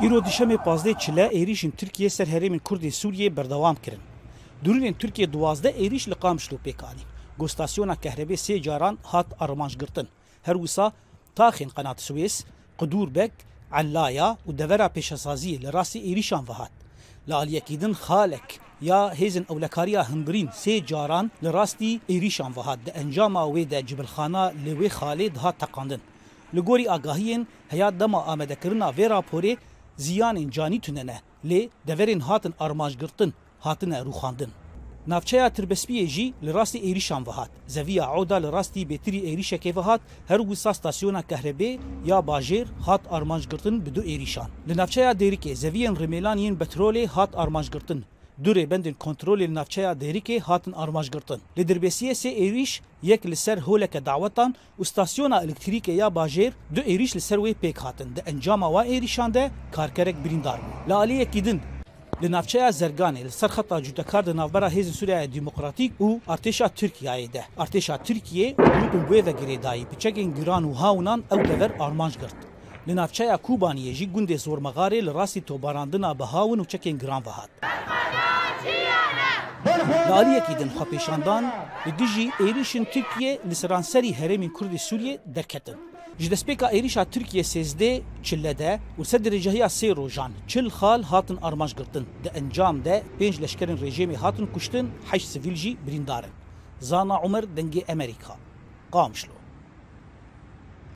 îro dişemê pazdê çile êrişên Tirkiye ser herêmên Kurdê Sûriyê berdewam kirin. Durûnên Tirkiye duwazde êriş li Qamişlo pêkanîn. Gostasyona kehrebê sê caran hat armanjgirtin. Her wisa taxên qenat Swês, Qudûrbek, Ellaya û devera pêşesaziyê li rastî êrişan vehat. Li aliyekî din xalek ya hêzin ewlekariya hindirîn sê caran li rastî êrîşan vehat di encama wê de cibilxana li wê xalê dihat teqandin. Li gorî agahiyên heya dema amedekirina vê raporê ziyanên canî tunene lê deverên hatin armanjgirtin hatine rûxandin. Navçeya Tirbespiyê jî li rastî êrîşan vehat. Zeviya Ewda li rastî bêtirî êrîşekê vehat her wisa stasyona kehrebê ya bajêr hat armanjgirtin bi du êrîşan. Li navçeya Dêrikê zeviyên Rimêlan yên petrolê hat armanjgirtin. Kontrolê li navçeya Dêrikê hatin armanjgirtin. Li Dirbesiyê sê êrîş yek li ser holeke dawetan û stasyona elektrîkê ya bajêr du êrîş li ser wê pêk hatin. Di encama wa êrîşan de karkerek birîndar bû. Li navçeya Zerganê li ser xeta cudekar di navbera Hêzên Sûriya Demokratîk û Artêşa Tirkiyeyê de. Artêşa Tirkiye grûpên wê ve girêdayî piçekên giran û hawnan ew dever armanj girt. Li navçeya Kubaniyê jî gundê zormegarê li rastî tobarandina bi hawin û çekên giran vehat. Aliyekî din xwepêşandan li dijî êrişên Tirkiye li seranserî herêmên Kurdê Sûriye derketin. Ji destpêka êrişa Tirkiye sêzdê çile de û ser derecehiya sê rojan çil xal hatin armanjgirtin. Di encam de pênc leşkerên rejimê hatin kuştin heşt sivîl jî birîndarin. Zana Umer dengê Amerîka. Qamişlo.